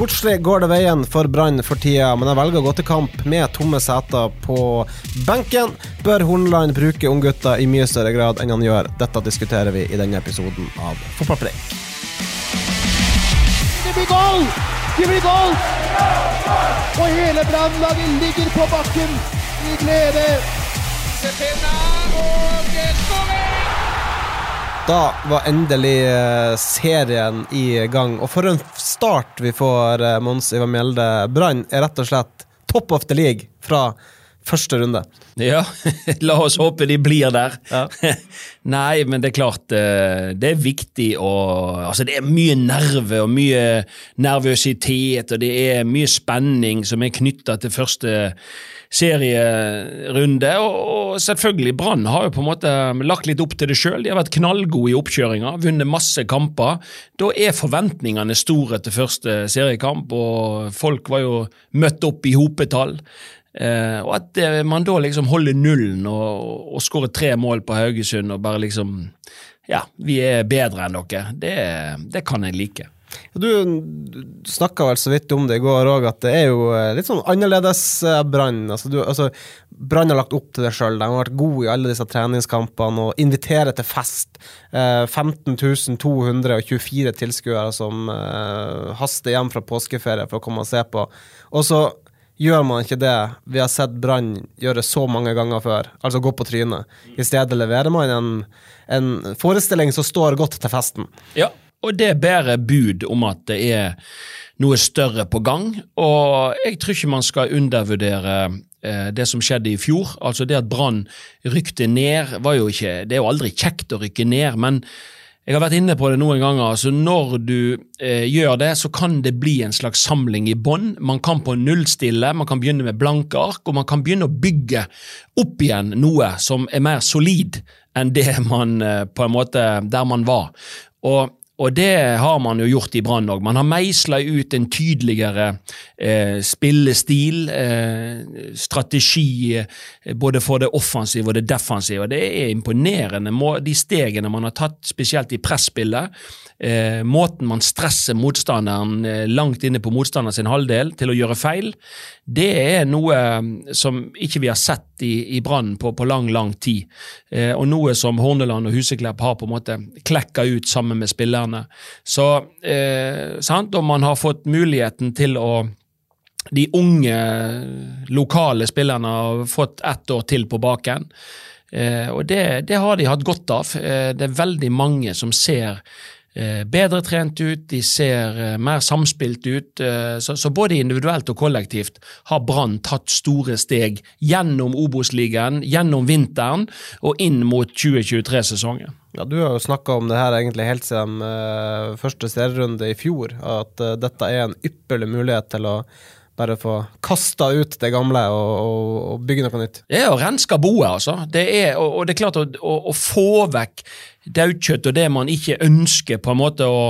Sportslig går det veien for Brann for tida, men jeg velger å gå til kamp med tomme seter på benken. Bør Hornland bruke unggutta i mye større grad enn han gjør? Dette diskuterer vi i denne episoden av Fotballpreik. Det blir goal! Det blir goal! Og hele Brannlaget ligger på bakken i glede. Da var endelig eh, serien i gang, og for en start vi får, eh, Mons Ivar Mjelde. Brann er rett og slett top of the league fra første runde. Ja, la oss håpe de blir der. Ja. Nei, men det er klart eh, Det er viktig å Altså, det er mye nerve og mye nervøsitet, og det er mye spenning som er knytta til første serierunde. Og, selvfølgelig, Brann har jo på en måte lagt litt opp til det sjøl. De har vært knallgode i oppkjøringa, vunnet masse kamper. Da er forventningene store til første seriekamp, og folk var jo møtt opp i hopetall. Eh, og at eh, man da liksom holder nullen og, og skårer tre mål på Haugesund og bare liksom Ja, vi er bedre enn dere. Det, det kan jeg like. Du snakka vel så vidt om det i går òg, at det er jo eh, litt sånn annerledes eh, Brann. Altså, altså, Brann har lagt opp til det sjøl. De har vært gode i alle disse treningskampene og inviterer til fest. Eh, 15.224 tilskuere som eh, haster hjem fra påskeferie for å komme og se på. Og så gjør man ikke det vi har sett Brann gjøre så mange ganger før, altså gå på trynet. I stedet leverer man en, en forestilling som står godt til festen. Ja, og det bærer bud om at det er noe større på gang. Og jeg tror ikke man skal undervurdere eh, det som skjedde i fjor. Altså det at Brann rykte ned, var jo ikke Det er jo aldri kjekt å rykke ned, men jeg har vært inne på det noen ganger. altså Når du eh, gjør det, så kan det bli en slags samling i bånn. Man kan på nullstille, man kan begynne med blanke ark, og man kan begynne å bygge opp igjen noe som er mer solid enn det man eh, på en måte der man var. Og og det har man jo gjort i Brann òg. Man har meisla ut en tydeligere eh, spillestil, eh, strategi, eh, både for det offensive og det defensive. Det er imponerende, de stegene man har tatt, spesielt i presspillet. Eh, måten man stresser motstanderen eh, langt inne på motstanderen sin halvdel til å gjøre feil, det er noe eh, som ikke vi har sett i, i Brann på, på lang, lang tid. Og noe som Horneland og Huseklepp har på en måte klekka ut sammen med spillerne. Så, eh, sant? Og man har fått muligheten til å de unge, lokale spillerne har fått ett år til på baken. Eh, og det, det har de hatt godt av. Eh, det er veldig mange som ser bedre trent ut, de ser eh, mer samspilt ut. eh, så, både individuelt og kollektivt har Brann tatt store steg gjennom Obos-ligaen, gjennom vinteren og inn mot 2023-sesongen. Ja, Du har jo snakka om det her egentlig helt siden eh, første serierunde i fjor, at eh, dette er en ypperlig mulighet til å bare få kasta ut det gamle og, og, og bygge noe nytt. Er å renske boet, altså. Det er, og, og det er klart å, å, å få vekk daukjøtt og det man ikke ønsker, på en måte å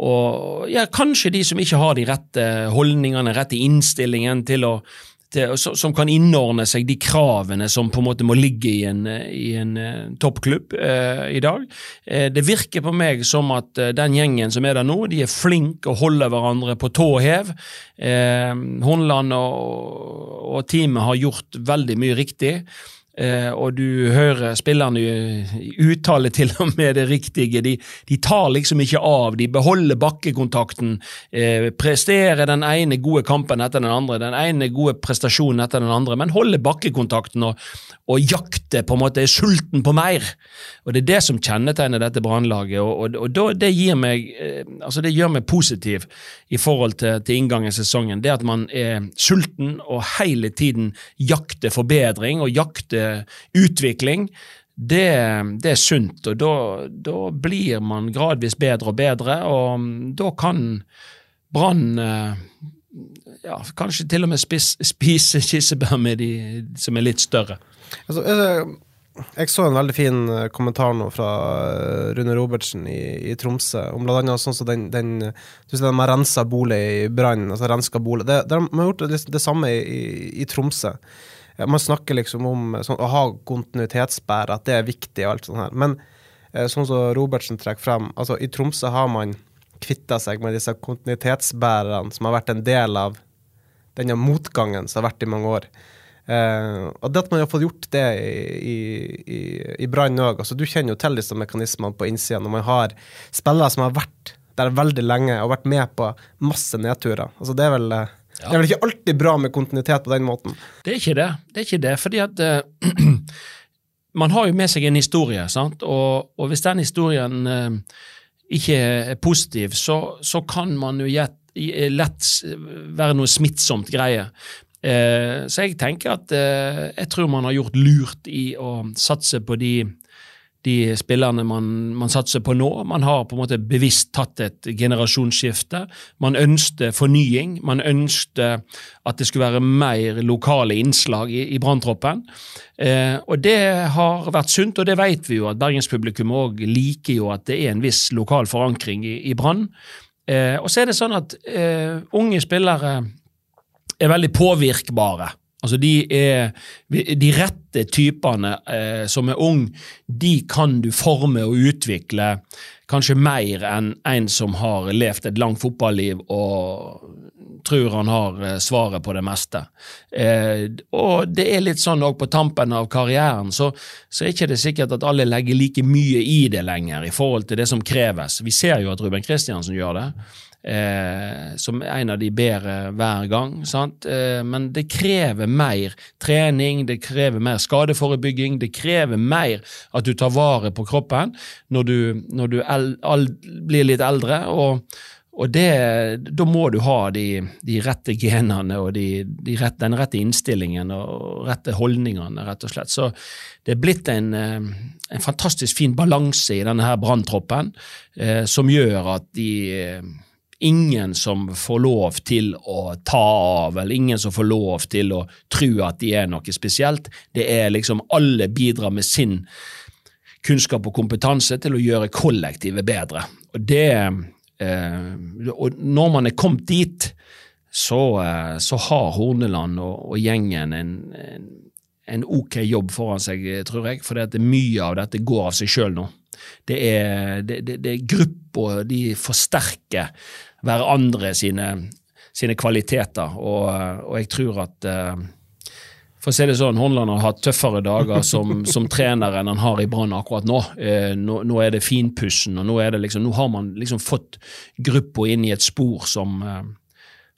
og ja, Kanskje de som ikke har de rette holdningene, rette innstillingen til å til, som som kan innordne seg de kravene som på en måte må ligge i en, i en eh, toppklubb eh, i dag. Eh, det virker på meg som at eh, den gjengen som er der nå, de er flinke og holder hverandre på tå hev. Eh, Hornland og, og teamet har gjort veldig mye riktig. Eh, og du hører spillerne uttale til og med det riktige. De, de tar liksom ikke av, de beholder bakkekontakten. Eh, presterer den ene gode kampen etter den andre, den ene gode prestasjonen etter den andre, men holder bakkekontakten og, og jakter på en måte, er sulten på mer. Og Det er det som kjennetegner dette brannlaget, og, og, og det, gir meg, eh, altså det gjør meg positiv i forhold til, til inngangen i sesongen. Det at man er sulten og hele tiden jakter forbedring og jakter utvikling, det, det er sunt, og da, da blir man gradvis bedre og bedre, og da kan Brann eh, ja, kanskje til og med spis, spise kirsebær med de som er litt større. Altså, jeg, så en veldig fin eh, kommentar nå fra eh, Rune Robertsen i, i Tromsø, om blant annet sånn som den, den Du ser de har rensa bolig i Brann, altså renska bolig. Det, de har gjort det, det samme i, i Tromsø. Man snakker liksom om sånn, å ha kontinuitetsbære, at det er viktig og alt sånt her. Men sånn som Robertsen trekker frem, altså i Tromsø har man kvitta seg med disse kontinuitetsbærerne som har vært en del av denne motgangen som har vært i mange år. Eh, og det at man har fått gjort det i, i, i Brann òg altså, Du kjenner jo til disse mekanismene på innsida når man har spillere som har vært der veldig lenge og vært med på masse nedturer. Altså, det er vel ja. Det er vel ikke alltid bra med kontinuitet på den måten? Det er ikke det. Det er ikke det, fordi at uh, man har jo med seg en historie, sant? Og, og hvis den historien uh, ikke er positiv, så, så kan man jo lett være noe smittsomt greie. Uh, så jeg tenker at jeg tror man har gjort lurt i å satse på de de spillerne man, man, satser på nå. Man har på en måte bevisst tatt et generasjonsskifte. Man ønsket fornying. Man ønsket at det skulle være mer lokale innslag i, i branntroppen. Eh, og det har vært sunt, og det vet vi jo at bergenspublikum òg liker jo at det er en viss lokal forankring i, i Brann. Eh, og så er det sånn at eh, unge spillere er veldig påvirkbare. Altså de, er, de rette typene eh, som er ung, de kan du forme og utvikle kanskje mer enn en som har levd et langt fotballiv og tror han har eh, svaret på det meste. Eh, og det er litt sånn òg på tampen av karrieren, så, så er ikke det sikkert at alle legger like mye i det lenger i forhold til det som kreves. Vi ser jo at Ruben Kristiansen gjør det eh, som en av de bedre hver gang. Eh, men det krever mer trening, det krever mer skadeforebygging, det krever mer at du tar vare på kroppen når du, når du el, al, blir litt eldre. og og det, Da må du ha de, de rette genene og de, de rette, den rette innstillingen og rette holdningene, rett og slett. Så det er blitt en, eh, en fantastisk fin balanse i denne her branntroppen, eh, som gjør at de ingen som får lov til å ta av, eller ingen som får lov til å tro at de er noe spesielt. Det er liksom Alle bidrar med sin kunnskap og kompetanse til å gjøre kollektivet bedre. Og det eh, og Når man er kommet dit, så, eh, så har Horneland og, og gjengen en, en, en, ok jobb foran seg, tror jeg. For mye av dette går av seg sjøl nå. Det er, det er grupper, de forsterker hverandre sine, sine kvaliteter. Og, og, jeg tror at uh, for å si det sånn, Håndland har hatt tøffere dager som, som trener enn han har i Brann akkurat nå. Eh, nå. nå. er det finpussen, og nå, det liksom, nå har man liksom fått gruppa inn i et spor som, eh,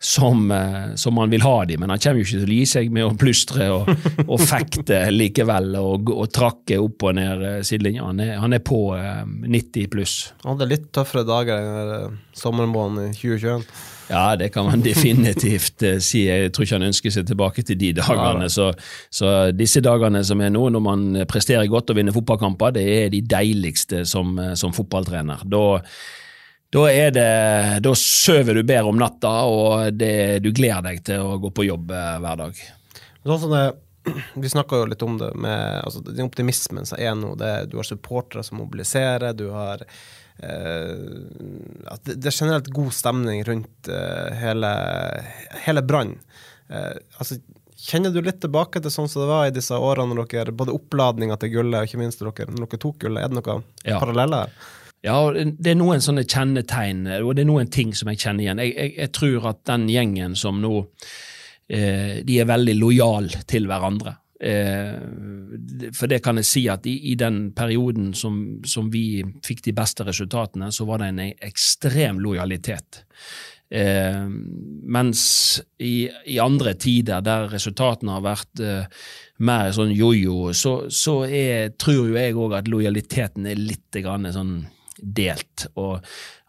som, eh, som, han vil ha dem, men han kommer jo ikke til å gi seg med å plystre og, og fekte likevel og, og, trakke opp og ned eh, sidelinja. Han, han, er på eh, 90 pluss. Han hadde litt tøffere dager enn eh, sommermåneden i 2021. Ja, det kan man definitivt si. Jeg tror ikke han ønsker seg tilbake til de dagene. Så, så, disse dagene som er nå, når man presterer godt og vinner fotballkamper, det er de deiligste som, som fotballtrener. Da da, det, da sover du bedre om natta, og det, du gleder deg til å gå på jobb eh, hver dag. Sånn som det, vi snakka jo litt om det med altså, den optimismen som er nå. Det, du har supportere som mobiliserer, du har eh, det, det, er generelt god stemning rundt eh, hele, hele Brann. Eh, altså, Kjenner du litt tilbake til sånn som det var i disse årene når dere både oppladninga til gullet og ikke minst når dere, når dere tok gullet? Er det noen ja. paralleller her? Ja, det er noen sånne kjennetegn, og det er noen ting som jeg kjenner igjen. Jeg, jeg, jeg tror at den gjengen som nå eh, De er veldig lojale til hverandre. Eh, for det kan jeg si at i, i den perioden som, som, vi fikk de beste resultatene, så var det en ekstrem lojalitet. Eh, mens i, i, andre tider, der resultatene har vært eh, mer sånn jojo, så, så er, tror jo jeg òg at lojaliteten er litt grann sånn delt. og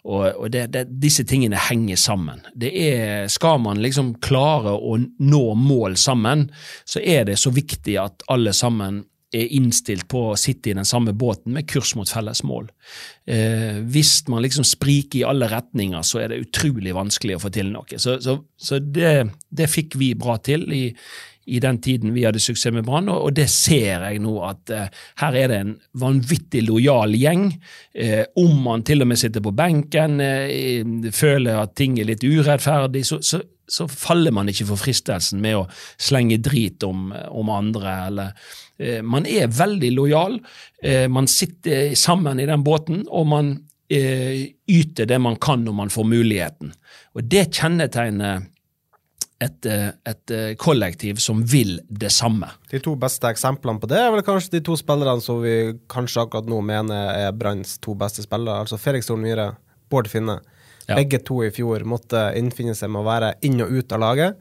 og, og det, det, disse tingene henger sammen. Det er, skal man liksom klare å nå mål sammen, så er det så viktig at alle sammen er innstilt på å sitte i den samme båten med kurs mot felles mål. Eh, hvis man liksom spriker i alle retninger, så er det utrolig vanskelig å få til noe. Så, så, så det, det, fikk vi bra til i, i den tiden vi hadde suksess med Brann, og, det ser jeg nå at eh, her er det en vanvittig lojal gjeng. Eh, om man til og med sitter på benken, eh, føler at ting er litt urettferdig, så, så, så, faller man ikke for fristelsen med å slenge drit om, om andre. eller Man er veldig lojal. man sitter sammen i den båten, og man yter det man kan når man får muligheten. Og Det kjennetegner et, eh, et, eh, kollektiv som vil det samme. De to beste eksemplene på det er vel kanskje de to spillerne som vi kanskje akkurat nå mener er Branns to beste spillere. Altså Felix Thorn Myhre, Bård Finne. Ja. Begge to i fjor måtte innfinne seg med å være inn og ut av laget.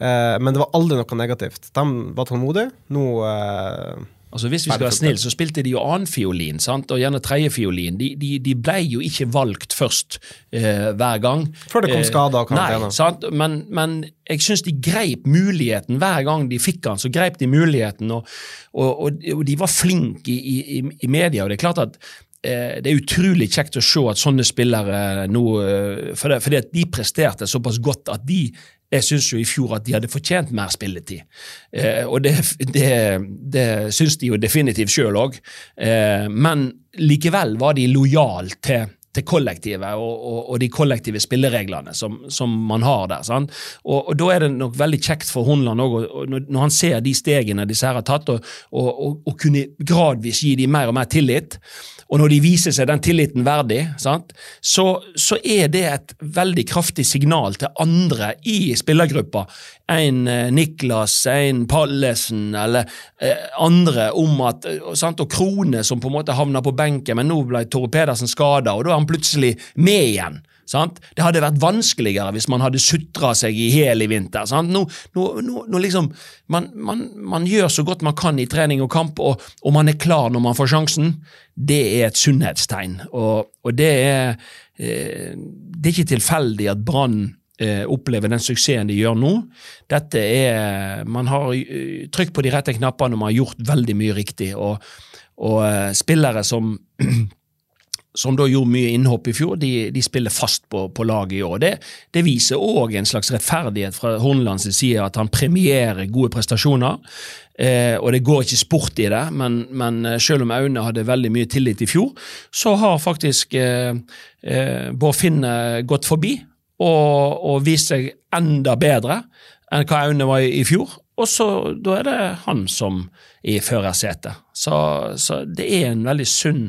Eh, men det var aldri noe negativt. De var tålmodige. Nå eh, Altså Hvis vi skal være snille, så spilte de jo annenfiolin, og gjerne tredjefiolin. De, de, de ble jo ikke valgt først eh, hver gang. Før det kom skader og karantene. Men, men jeg syns de greip muligheten hver gang de fikk den. så greip de muligheten, og, og, og, og de var flinke i, i, i, media. og det er klart at eh, det er utrolig kjekt å se at sånne spillere nå eh, Fordi for de presterte såpass godt at de jeg syns jo i fjor at de hadde fortjent mer spilletid. Eh, og det, det, det syns de jo definitivt sjøl òg. Eh, men likevel var de lojale til, til kollektivet og, og, og, de kollektive spillereglene som, som man har der. Og, og, Da er det nok veldig kjekt for Honland òg, når han ser de stegene disse her har tatt, og, kunne gradvis gi dem mer og mer tillit. Og når de viser seg den tilliten verdig, så, så, er det et veldig kraftig signal til andre i spillergruppa. En eh, Niklas, en Pallesen eller eh, andre om at eh, sant? Og Krone som på en måte havna på benken, men nå ble Tore Pedersen skada, og da er han plutselig med igjen. Sant? Det hadde vært vanskeligere hvis man hadde sutra seg i hjel i vinter. Nå, nå, nå, liksom, man, man, man, gjør så godt man kan i trening og kamp, og, og, man er klar når man får sjansen. Det er et sunnhetstegn. Og, og det, er, eh, det er ikke tilfeldig at Brann eh, opplever den suksessen de gjør nå. Dette er, Man har eh, trykt på de rette knappene man har gjort veldig mye riktig. og, og eh, spillere som som da gjorde mye innhopp i fjor, de, de spiller fast på, på laget i år. Det, det viser òg en slags rettferdighet fra Hornelands side, at han premierer gode prestasjoner. Eh, og det går ikke sport i det, men, men eh, selv om Aune hadde veldig mye tillit i fjor, så har faktisk eh, eh, Bård Finne gått forbi og, og vist seg enda bedre enn hva Aune var i, i fjor. Og så da er det han som er i førersetet. Så, så, det er en veldig sunn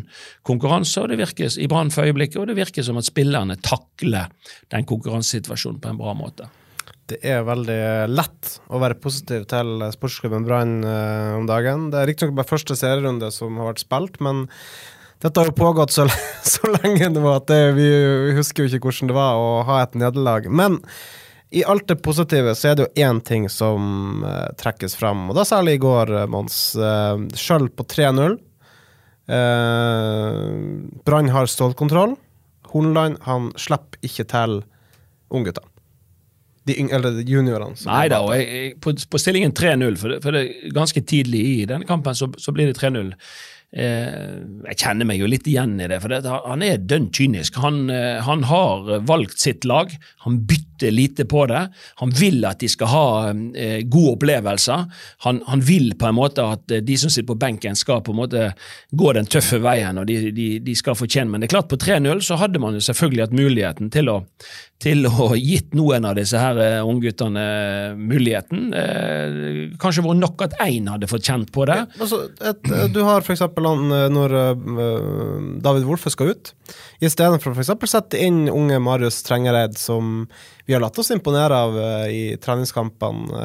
konkurranse, og det virker i Brann for øyeblikket, og det virker som at spillerne takler den konkurransesituasjonen på en bra måte. Det er veldig lett å være positiv til sportsklubben Brann uh, om dagen. Det er riktignok bare første serierunde som har vært spilt, men dette har jo pågått så, så lenge nå at det, vi, vi husker jo ikke hvordan det var å ha et nederlag. Men i alt det positive så er det jo én ting som uh, trekkes fram, og da særlig i går, uh, Mons. Uh, Sjøl på 3-0. Uh, Brann har stålkontroll. Hornland han slipper ikke til ungguttene. De yng eller juniorene. Nei da, og jeg, jeg, på, på, stillingen 3-0, for, for, det ganske tidlig i denne kampen så, så blir det 3-0. Eh, jeg kjenner meg jo litt igjen i det, for han er dønn kynisk. Han, eh, han, har valgt sitt lag, han bytter lite på det. Han vil at de skal ha eh, gode opplevelser. Han, han, vil på en måte at de som sitter på benken, skal på en måte gå den tøffe veien, og de, de, de skal fortjene Men det er klart, på 3-0 så hadde man jo selvfølgelig hatt muligheten til å, til å gitt noen av disse her ungguttene muligheten. kanskje hvor nok at én hadde fått kjent på det. Altså, et, du har for eksempel Eh, når uh, David Wolfe skal ut. I stedet for f.eks. sette inn unge Marius Trengereid, som vi har latt oss imponere av i treningskampene,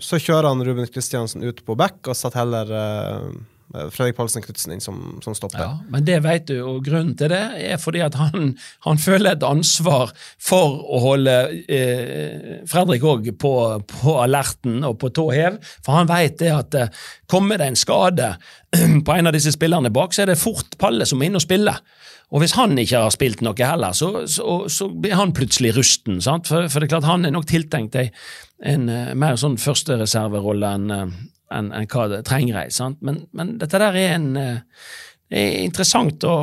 så kjører han Ruben Kristiansen ut på back og setter heller Eh, Fredrik Palsen Knutsen inn som, som stopper. Ja, men det vet du, og grunnen til det er fordi at han, han føler et ansvar for å holde eh, Fredrik òg på, på, alerten og på tå hev, for han vet det at eh, kommer det en skade på en av disse spillerne bak, så er det fort Palle som er inne og spiller. Og hvis han ikke har spilt noe heller, så, så, så blir han plutselig rusten. For, for, det er klart han er nok tiltenkt ei, en uh, mer sånn førstereserverolle enn uh, enn en hva det trenger. Sant? Men, men dette der er en eh, er interessant å,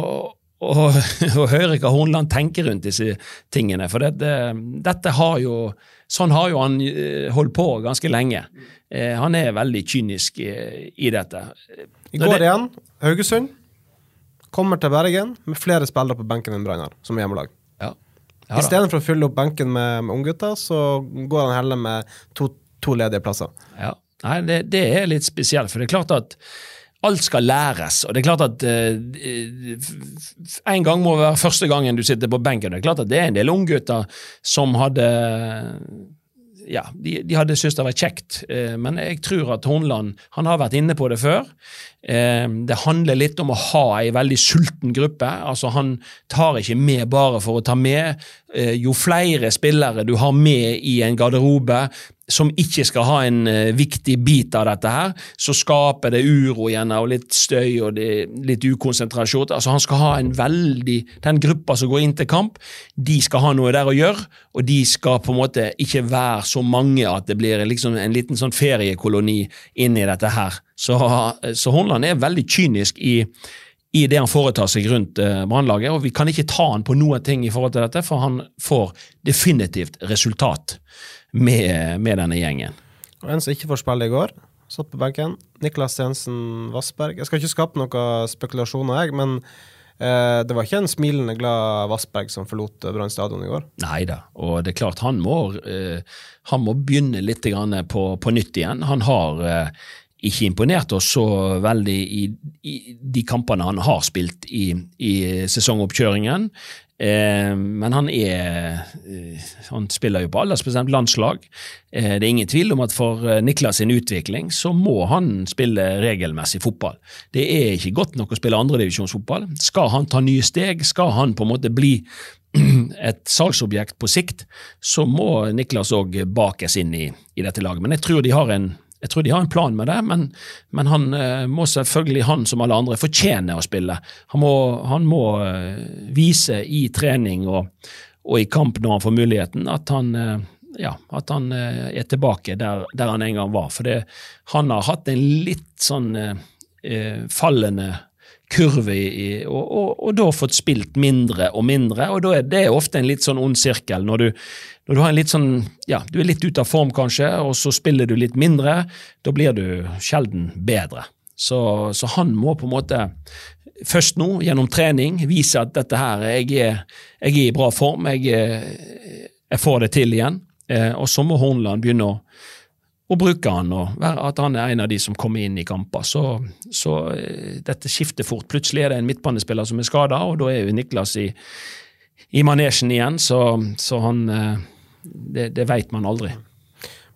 å, å høre hva Hornland tenker rundt disse tingene. For dette, dette har jo Sånn har jo han eh, holdt på ganske lenge. Eh, han er veldig kynisk i dette. I går igjen, Haugesund. Kommer til Bergen med flere spillere på benken enn Brannar, som som hjemmelag. Ja. Ja. Istedenfor å fylle opp benken med, med unggutter, så går han heller med to, to ledige plasser. Ja. Nei, det, det er litt spesielt, for det er klart at alt skal læres. Og det er klart at eh, En gang må være første gangen du sitter på benken. Det er klart at det er en del unggutter som hadde ja, de, de hadde syntes det var kjekt, eh, men jeg tror at Hornland han har vært inne på det før. Eh, det handler litt om å ha ei veldig sulten gruppe. altså Han tar ikke med bare for å ta med. Eh, jo flere spillere du har med i en garderobe som ikke skal ha en eh, viktig bit av dette her, så skaper det uro igjen og litt støy og litt ukonsentrasjon. Altså Han skal ha en veldig Den gruppa som går inn til kamp, de skal ha noe der å gjøre, og de skal på en måte ikke være så mange at det blir liksom en liten sånn feriekoloni inni dette her. Så, så Hornland er veldig kynisk i i det han foretar seg rundt eh, Brannlaget, og vi kan ikke ta han på noen ting i forhold til dette, for han får definitivt resultat med, med denne gjengen. Og en som ikke får spille i går, satt på benken. Niklas Jensen Vassberg. Jeg skal ikke skape noen spekulasjoner, jeg, men eh, det var ikke en smilende glad Vassberg som forlot eh, Brann stadion i går. Nei da, og det er klart han må, eh, han må begynne litt grann på, på nytt igjen. Han har eh, ikke imponert oss så veldig i, i de kampene han har spilt i, i sesongoppkjøringen. Eh, men han er eh, Han spiller jo på aldersbestemt landslag. Eh, det er ingen tvil om at for eh, Niklas sin utvikling så må han spille regelmessig fotball. Det er ikke godt nok å spille andredivisjonsfotball. Skal han ta nye steg, skal han på en måte bli et salgsobjekt på sikt, så må Niklas òg bakes inn i, i dette laget. Men jeg tror de har en jeg tror de har en plan med det, men, men han eh, må selvfølgelig, han som alle andre, fortjene å spille. Han må, han må eh, vise i trening og, og, i kamp når han får muligheten, at han, eh, ja, at han er tilbake der, der han en gang var. For det, han har hatt en litt sånn eh, fallende kurve i, og, og, og da fått spilt mindre og mindre, og da er det ofte en litt sånn ond sirkel. Når du, når du har en litt sånn, ja, du er litt ute av form kanskje, og så spiller du litt mindre, da blir du sjelden bedre. Så, så han må på en måte først nå, gjennom trening, vise at dette her, jeg er, jeg er i bra form, jeg, er- jeg får det til igjen. Eh, og så må Hornland begynne å, å bruke han, og at han er en av de som kommer inn i kamper. Så, så eh, dette skifter fort. Plutselig er det en midtbanespiller som er skada, og da er jo Niklas i, i manesjen igjen, så, så han eh, Det, det veit man aldri.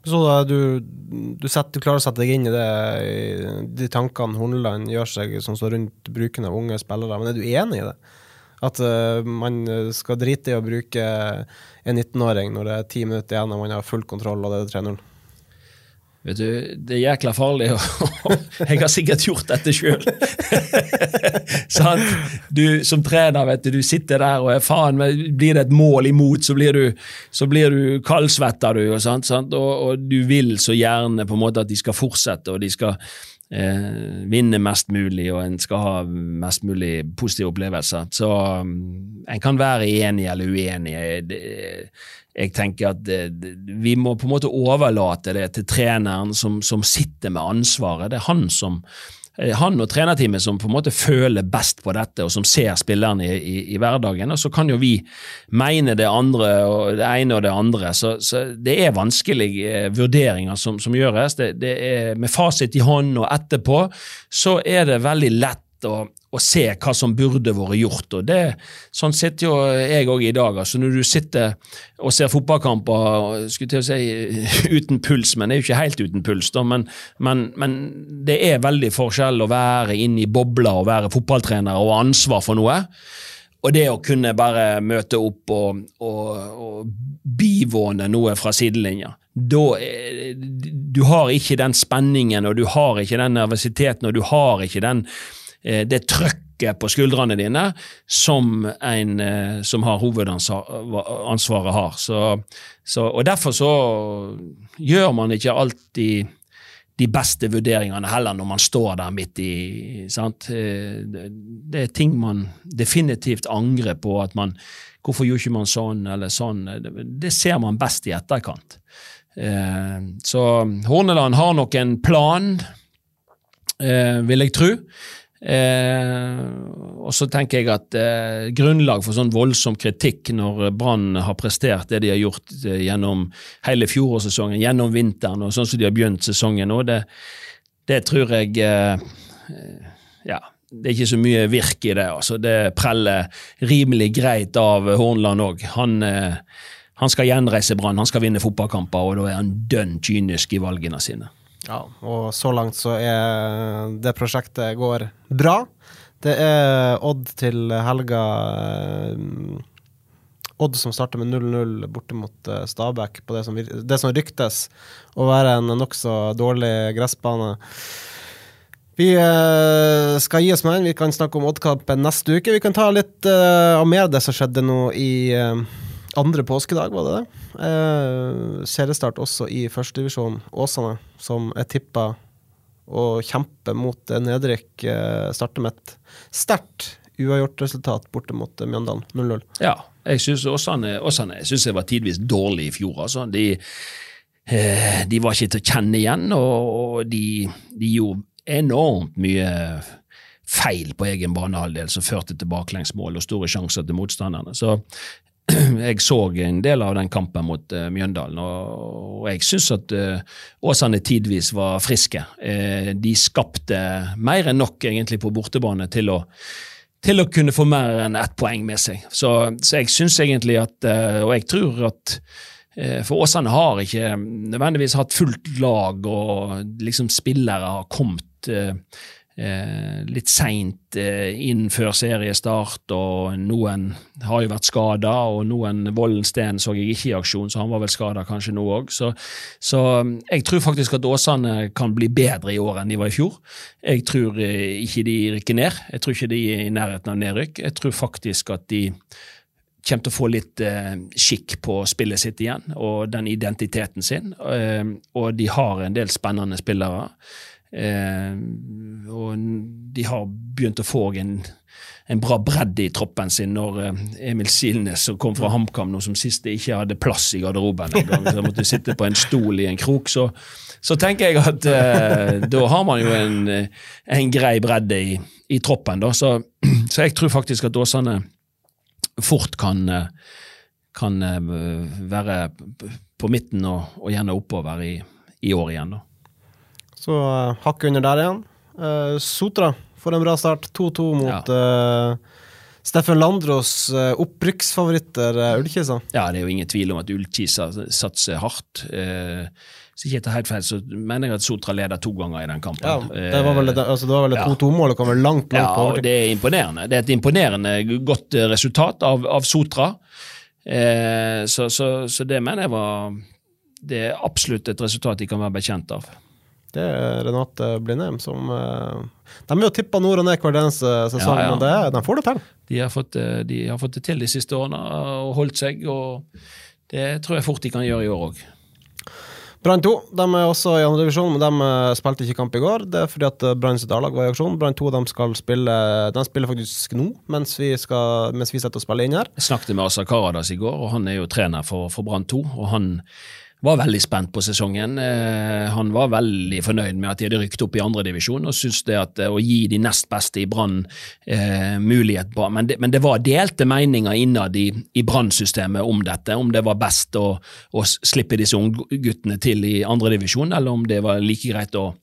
Så da, du, du, setter, du klarer å sette deg inn i det, de tankene Horneland gjør seg sånn så rundt bruken av unge spillere, men er du enig i det? At uh, man skal drite i å bruke en 19-åring når det er ti minutter igjen og man har full kontroll og det er 3-0? Vet du, Det er jækla farlig. og Jeg har sikkert gjort dette sjøl. du som trener, vet du, du sitter der og er faen, blir det et mål imot, så blir du, så du kaldsvetter, du, og, sant, sant? Og, og du vil så gjerne på en måte at de skal fortsette, og de skal eh, vinne mest mulig, og en skal ha mest mulig positive opplevelser. Så um, en kan være enig eller uenig. Det, jeg tenker at vi må på en måte overlate det til treneren som, som sitter med ansvaret. Det er han som eh, han og trenerteamet som på en måte føler best på dette, og som ser spillerne i, i, i hverdagen. Og så kan jo vi mene det andre og det ene og det andre. Så, så det er vanskelige eh, vurderinger som, som gjøres. Det, det er Med fasit i hånd og etterpå så er det veldig lett å, å se hva som burde vært gjort. og det, Sånn sitter jo jeg òg i dag. altså Når du sitter og ser fotballkamper skulle til å si uten puls, men det er jo ikke helt uten puls, da, men, men, men det er veldig forskjell å være inne i bobla og være fotballtrener og ha ansvar for noe. Og det å kunne bare møte opp og, og, og bivåne noe fra sidelinja. Da, du har ikke den spenningen, og du har ikke den nervøsiteten, og du har ikke den, det trøkket på skuldrene dine som en eh, som har hovedansvaret har. Så, så, og Derfor så gjør man ikke alltid de beste vurderingene heller når man står der midt i sant? Eh, det, er ting man definitivt angrer på. at man, Hvorfor gjorde ikke man sånn eller sånn? Det, ser man best i etterkant. Eh, så Horneland har nok en plan, eh, vil jeg tro. Eh, og så tenker jeg at eh, grunnlag for sånn voldsom kritikk når Brann har prestert det de har gjort eh, gjennom hele fjorårssesongen, gjennom vinteren og sånn som de har begynt sesongen nå, det, det tror jeg eh, Ja, det er ikke så mye virk i det. altså Det preller rimelig greit av Hornland òg. Han, eh, han skal gjenreise Brann, han skal vinne fotballkamper, og da er han dønn kynisk i valgene sine. Ja, og så langt så er det prosjektet går bra. Det er Odd til helga. eh, Odd som starter med 0-0 borte mot eh, Stabæk på det som, det som ryktes å være en nokså dårlig gressbane. Vi eh, skal gi oss med den. Vi kan snakke om Odd-kampen neste uke. Vi kan ta litt av mer av det som skjedde nå i andre påskedag, var det det? Eh, seriestart også i førstedivisjon. Åsane, som er tippa å kjempe mot nedrykk, eh, starter med et sterkt uavgjort resultat borte mot eh, Mjøndalen. 0-0. Ja, jeg syns Åsane, Åsane jeg synes jeg var tidvis dårlig i fjor. altså. De, eh, de var ikke til å kjenne igjen, og, og de, de gjorde enormt mye feil på egen banehalvdel som førte til baklengsmål og store sjanser til motstanderne. Så jeg så en del av den kampen mot uh, Mjøndalen, og, og jeg syns at uh, Åsane tidvis var friske. Uh, de skapte mer enn nok egentlig på bortebane til å til å kunne få mer enn ett poeng med seg. Så, så jeg syns egentlig at Og jeg tror at For Åsane har ikke nødvendigvis hatt fullt lag, og liksom spillere har kommet eh, litt seint eh, inn før seriestart, og noen har jo vært skada, og noen Vollen Steen så jeg ikke i aksjon, så han var vel skada kanskje nå òg. Så, så mm, jeg tror faktisk at Åsane kan bli bedre i år enn de var i fjor. Jeg tror eh, ikke de rykker ned. Jeg tror ikke de er i nærheten av nedrykk. Jeg tror faktisk at de kommer til å få litt eh, skikk på spillet sitt igjen, og den identiteten sin. Eh, og de har en del spennende spillere. Eh, og de har begynt å få en, en bra bredde i troppen sin når eh, Emil Silnes, som kom fra HamKam nå som siste, ikke hadde plass i garderoben engang, så måtte sitte på en stol i en krok. så så tenker jeg at eh, da har man jo en, en grei bredde i, i troppen. Da. Så, så jeg tror faktisk at Åsane fort kan, eh, kan være på midten og, og gjerne oppover i, i år igjen. da. Så uh, hakket under der igjen. Uh, Sotra får en bra start. 2-2 mot eh, Steffen Landros uh, opprykksfavoritter Ullkisa. Ja, det er jo ingen tvil om at Ullkisa satser hardt. Hvis ikke jeg tar helt feil, så mener jeg at Sotra leder to ganger i den kampen. Ja, det var vel det, altså, det var vel et Ja. 2-2-mål og kom vel langt, langt Ja, på overtid. det er imponerende. Det er et imponerende godt resultat av, av Sotra. Eh, så, så, så det mener jeg var Det er absolutt et resultat de kan være bekjent av. Det er Renate Blindheim som eh, De er jo tippa nord og ned hver eneste sesong, Ja, ja. men det, de får det til. De har, fått, eh, de har fått det til de siste årene og holdt seg, og det tror jeg fort de kan gjøre i år òg. Brann 2 de er også i andre divisjon, men de eh, spilte ikke kamp i går. Det er fordi at eh, Brann sitt A-lag var i aksjon. Brann 2 de skal spille De spiller faktisk nå, mens vi, skal, mens vi setter og spiller inn her. Jeg snakket med Asa Karadas i går, og han er jo trener for, for Brann 2. og han var veldig spent på sesongen. Eh, han var veldig fornøyd med at de hadde rykket opp i andredivisjon, og syntes det at eh, å gi de nest beste i Brann eh, mulighet på men det, men det var delte meninger innad i, i Brann-systemet om dette, om det var best å, å slippe disse ungguttene til i andredivisjon, eller om det var like greit å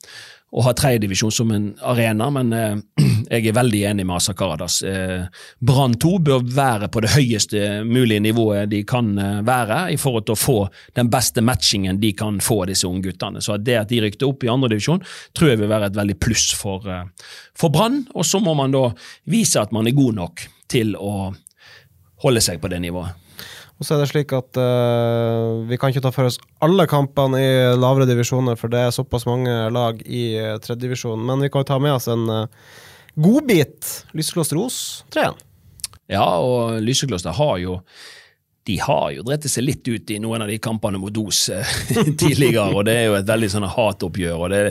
å ha tredjedivisjon som en arena, men eh, jeg er veldig enig med Asa Karadas. Eh, Brann 2 bør være på det høyeste mulige nivået de kan eh, være, i forhold til å få den beste matchingen de kan få disse disse ungguttene. Så det at de rykte opp i andredivisjon, tror jeg vil være et veldig pluss for, eh, for Brann. Og så må man da vise at man er god nok til å holde seg på det nivået. Og så er det slik at uh, vi kan ikke ta for oss alle kampene i lavere divisjoner, for det er såpass mange lag i uh, tredjedivisjon. Men vi kan jo ta med oss en uh, godbit. Lysekloster Os 3-1. Ja, og Lysekloster har jo de har jo drept seg litt ut i noen av de kampene mot Os eh, tidligere, og det er jo et veldig sånn hatoppgjør, og det,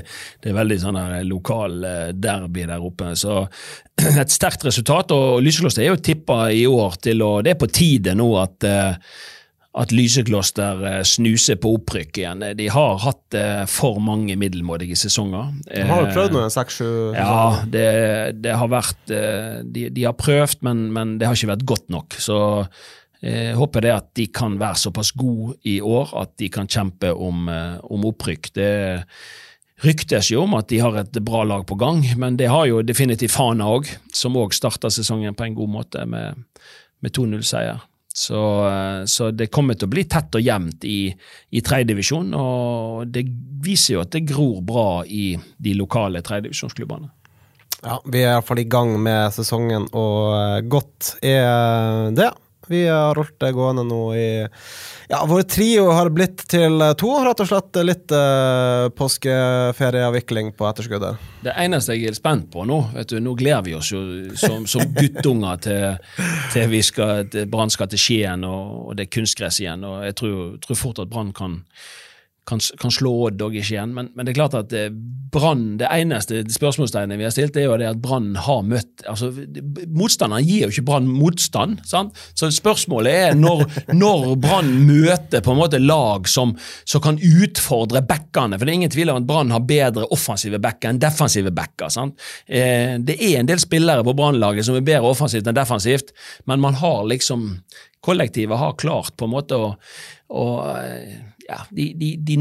det er veldig sånn lokal eh, derby der oppe. Så et sterkt resultat, og Lysekloster er jo tippa i år til å Det er på tide nå at eh, at Lysekloster snuser på opprykk igjen. De har hatt for mange middelmådige sesonger. De har jo prøvd noen seks-sju Ja, det, det, har vært de, de har prøvd, men, men, det har ikke vært godt nok. Så jeg eh, håper det at de kan være såpass gode i år at de kan kjempe om, eh, om opprykk. Det ryktes jo om at de har et bra lag på gang, men det har jo definitivt Fana òg, som òg starta sesongen på en god måte med, med 2-0-seier. Så, eh, så, det kommer til å bli tett og jevnt i, i tredjedivisjon, og det viser jo at det gror bra i de lokale tredjedivisjonsklubbene. Ja, vi er iallfall i gang med sesongen, og godt er det. Vi har holdt det gående nå i Ja, vår trio har blitt til to, rett og slett. Litt eh, påskeferieavvikling på etterskuddet. Det eneste jeg er spent på nå, vet du, nå gleder vi oss jo som, som guttunger til, til vi skal, Brann skal til Skien og, og, det er kunstgress igjen. og Jeg tror, tror fort at Brann kan kan, kan slå Odd og ikke igjen. Men, men, det er klart at eh, Brann Det eneste spørsmålstegnet vi har stilt, er jo det at Brann har møtt altså Motstanderen gir jo ikke Brann motstand. Sant? Så spørsmålet er når, når Brann møter på en måte lag som, som kan utfordre backene. For det er ingen tvil om at Brann har bedre offensive backer enn defensive backer. Sant? Eh, det er en del spillere på Brannlaget som er bedre offensivt enn defensivt, men man har liksom Kollektivet har klart på en måte å, å eh, ja, de, de, de,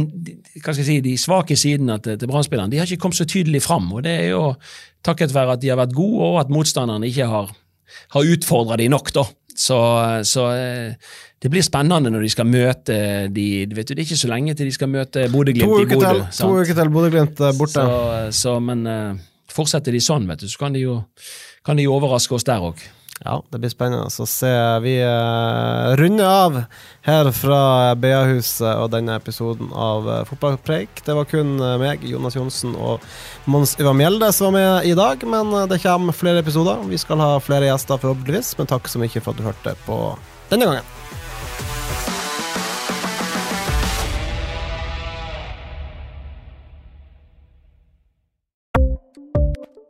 hva skal jeg si, de svake sidene til, til Brann-spillerne har ikke kommet så tydelig fram. og Det er jo takket være at de har vært gode, og at motstanderne ikke har, har utfordra de nok. da. Så, så, eh, det blir spennende når de skal møte de vet du, Det er ikke så lenge til de skal møte Bodø-Glimt i Bodø. To uker til Bodø-Glimt er borte. Så, så, men uh, fortsetter de sånn, vet du, så kan de jo kan de overraske oss der òg. Ja, det blir spennende å se. Vi uh, runder av her fra BA-huset og denne episoden av uh, Fotballpreik. Det var kun uh, meg, Jonas Johnsen og Mons Ivar Mjelde som var med i dag, men det kommer flere episoder. Vi skal ha flere gjester, forhåpentligvis, men takk så mye for at du hørte på denne gangen.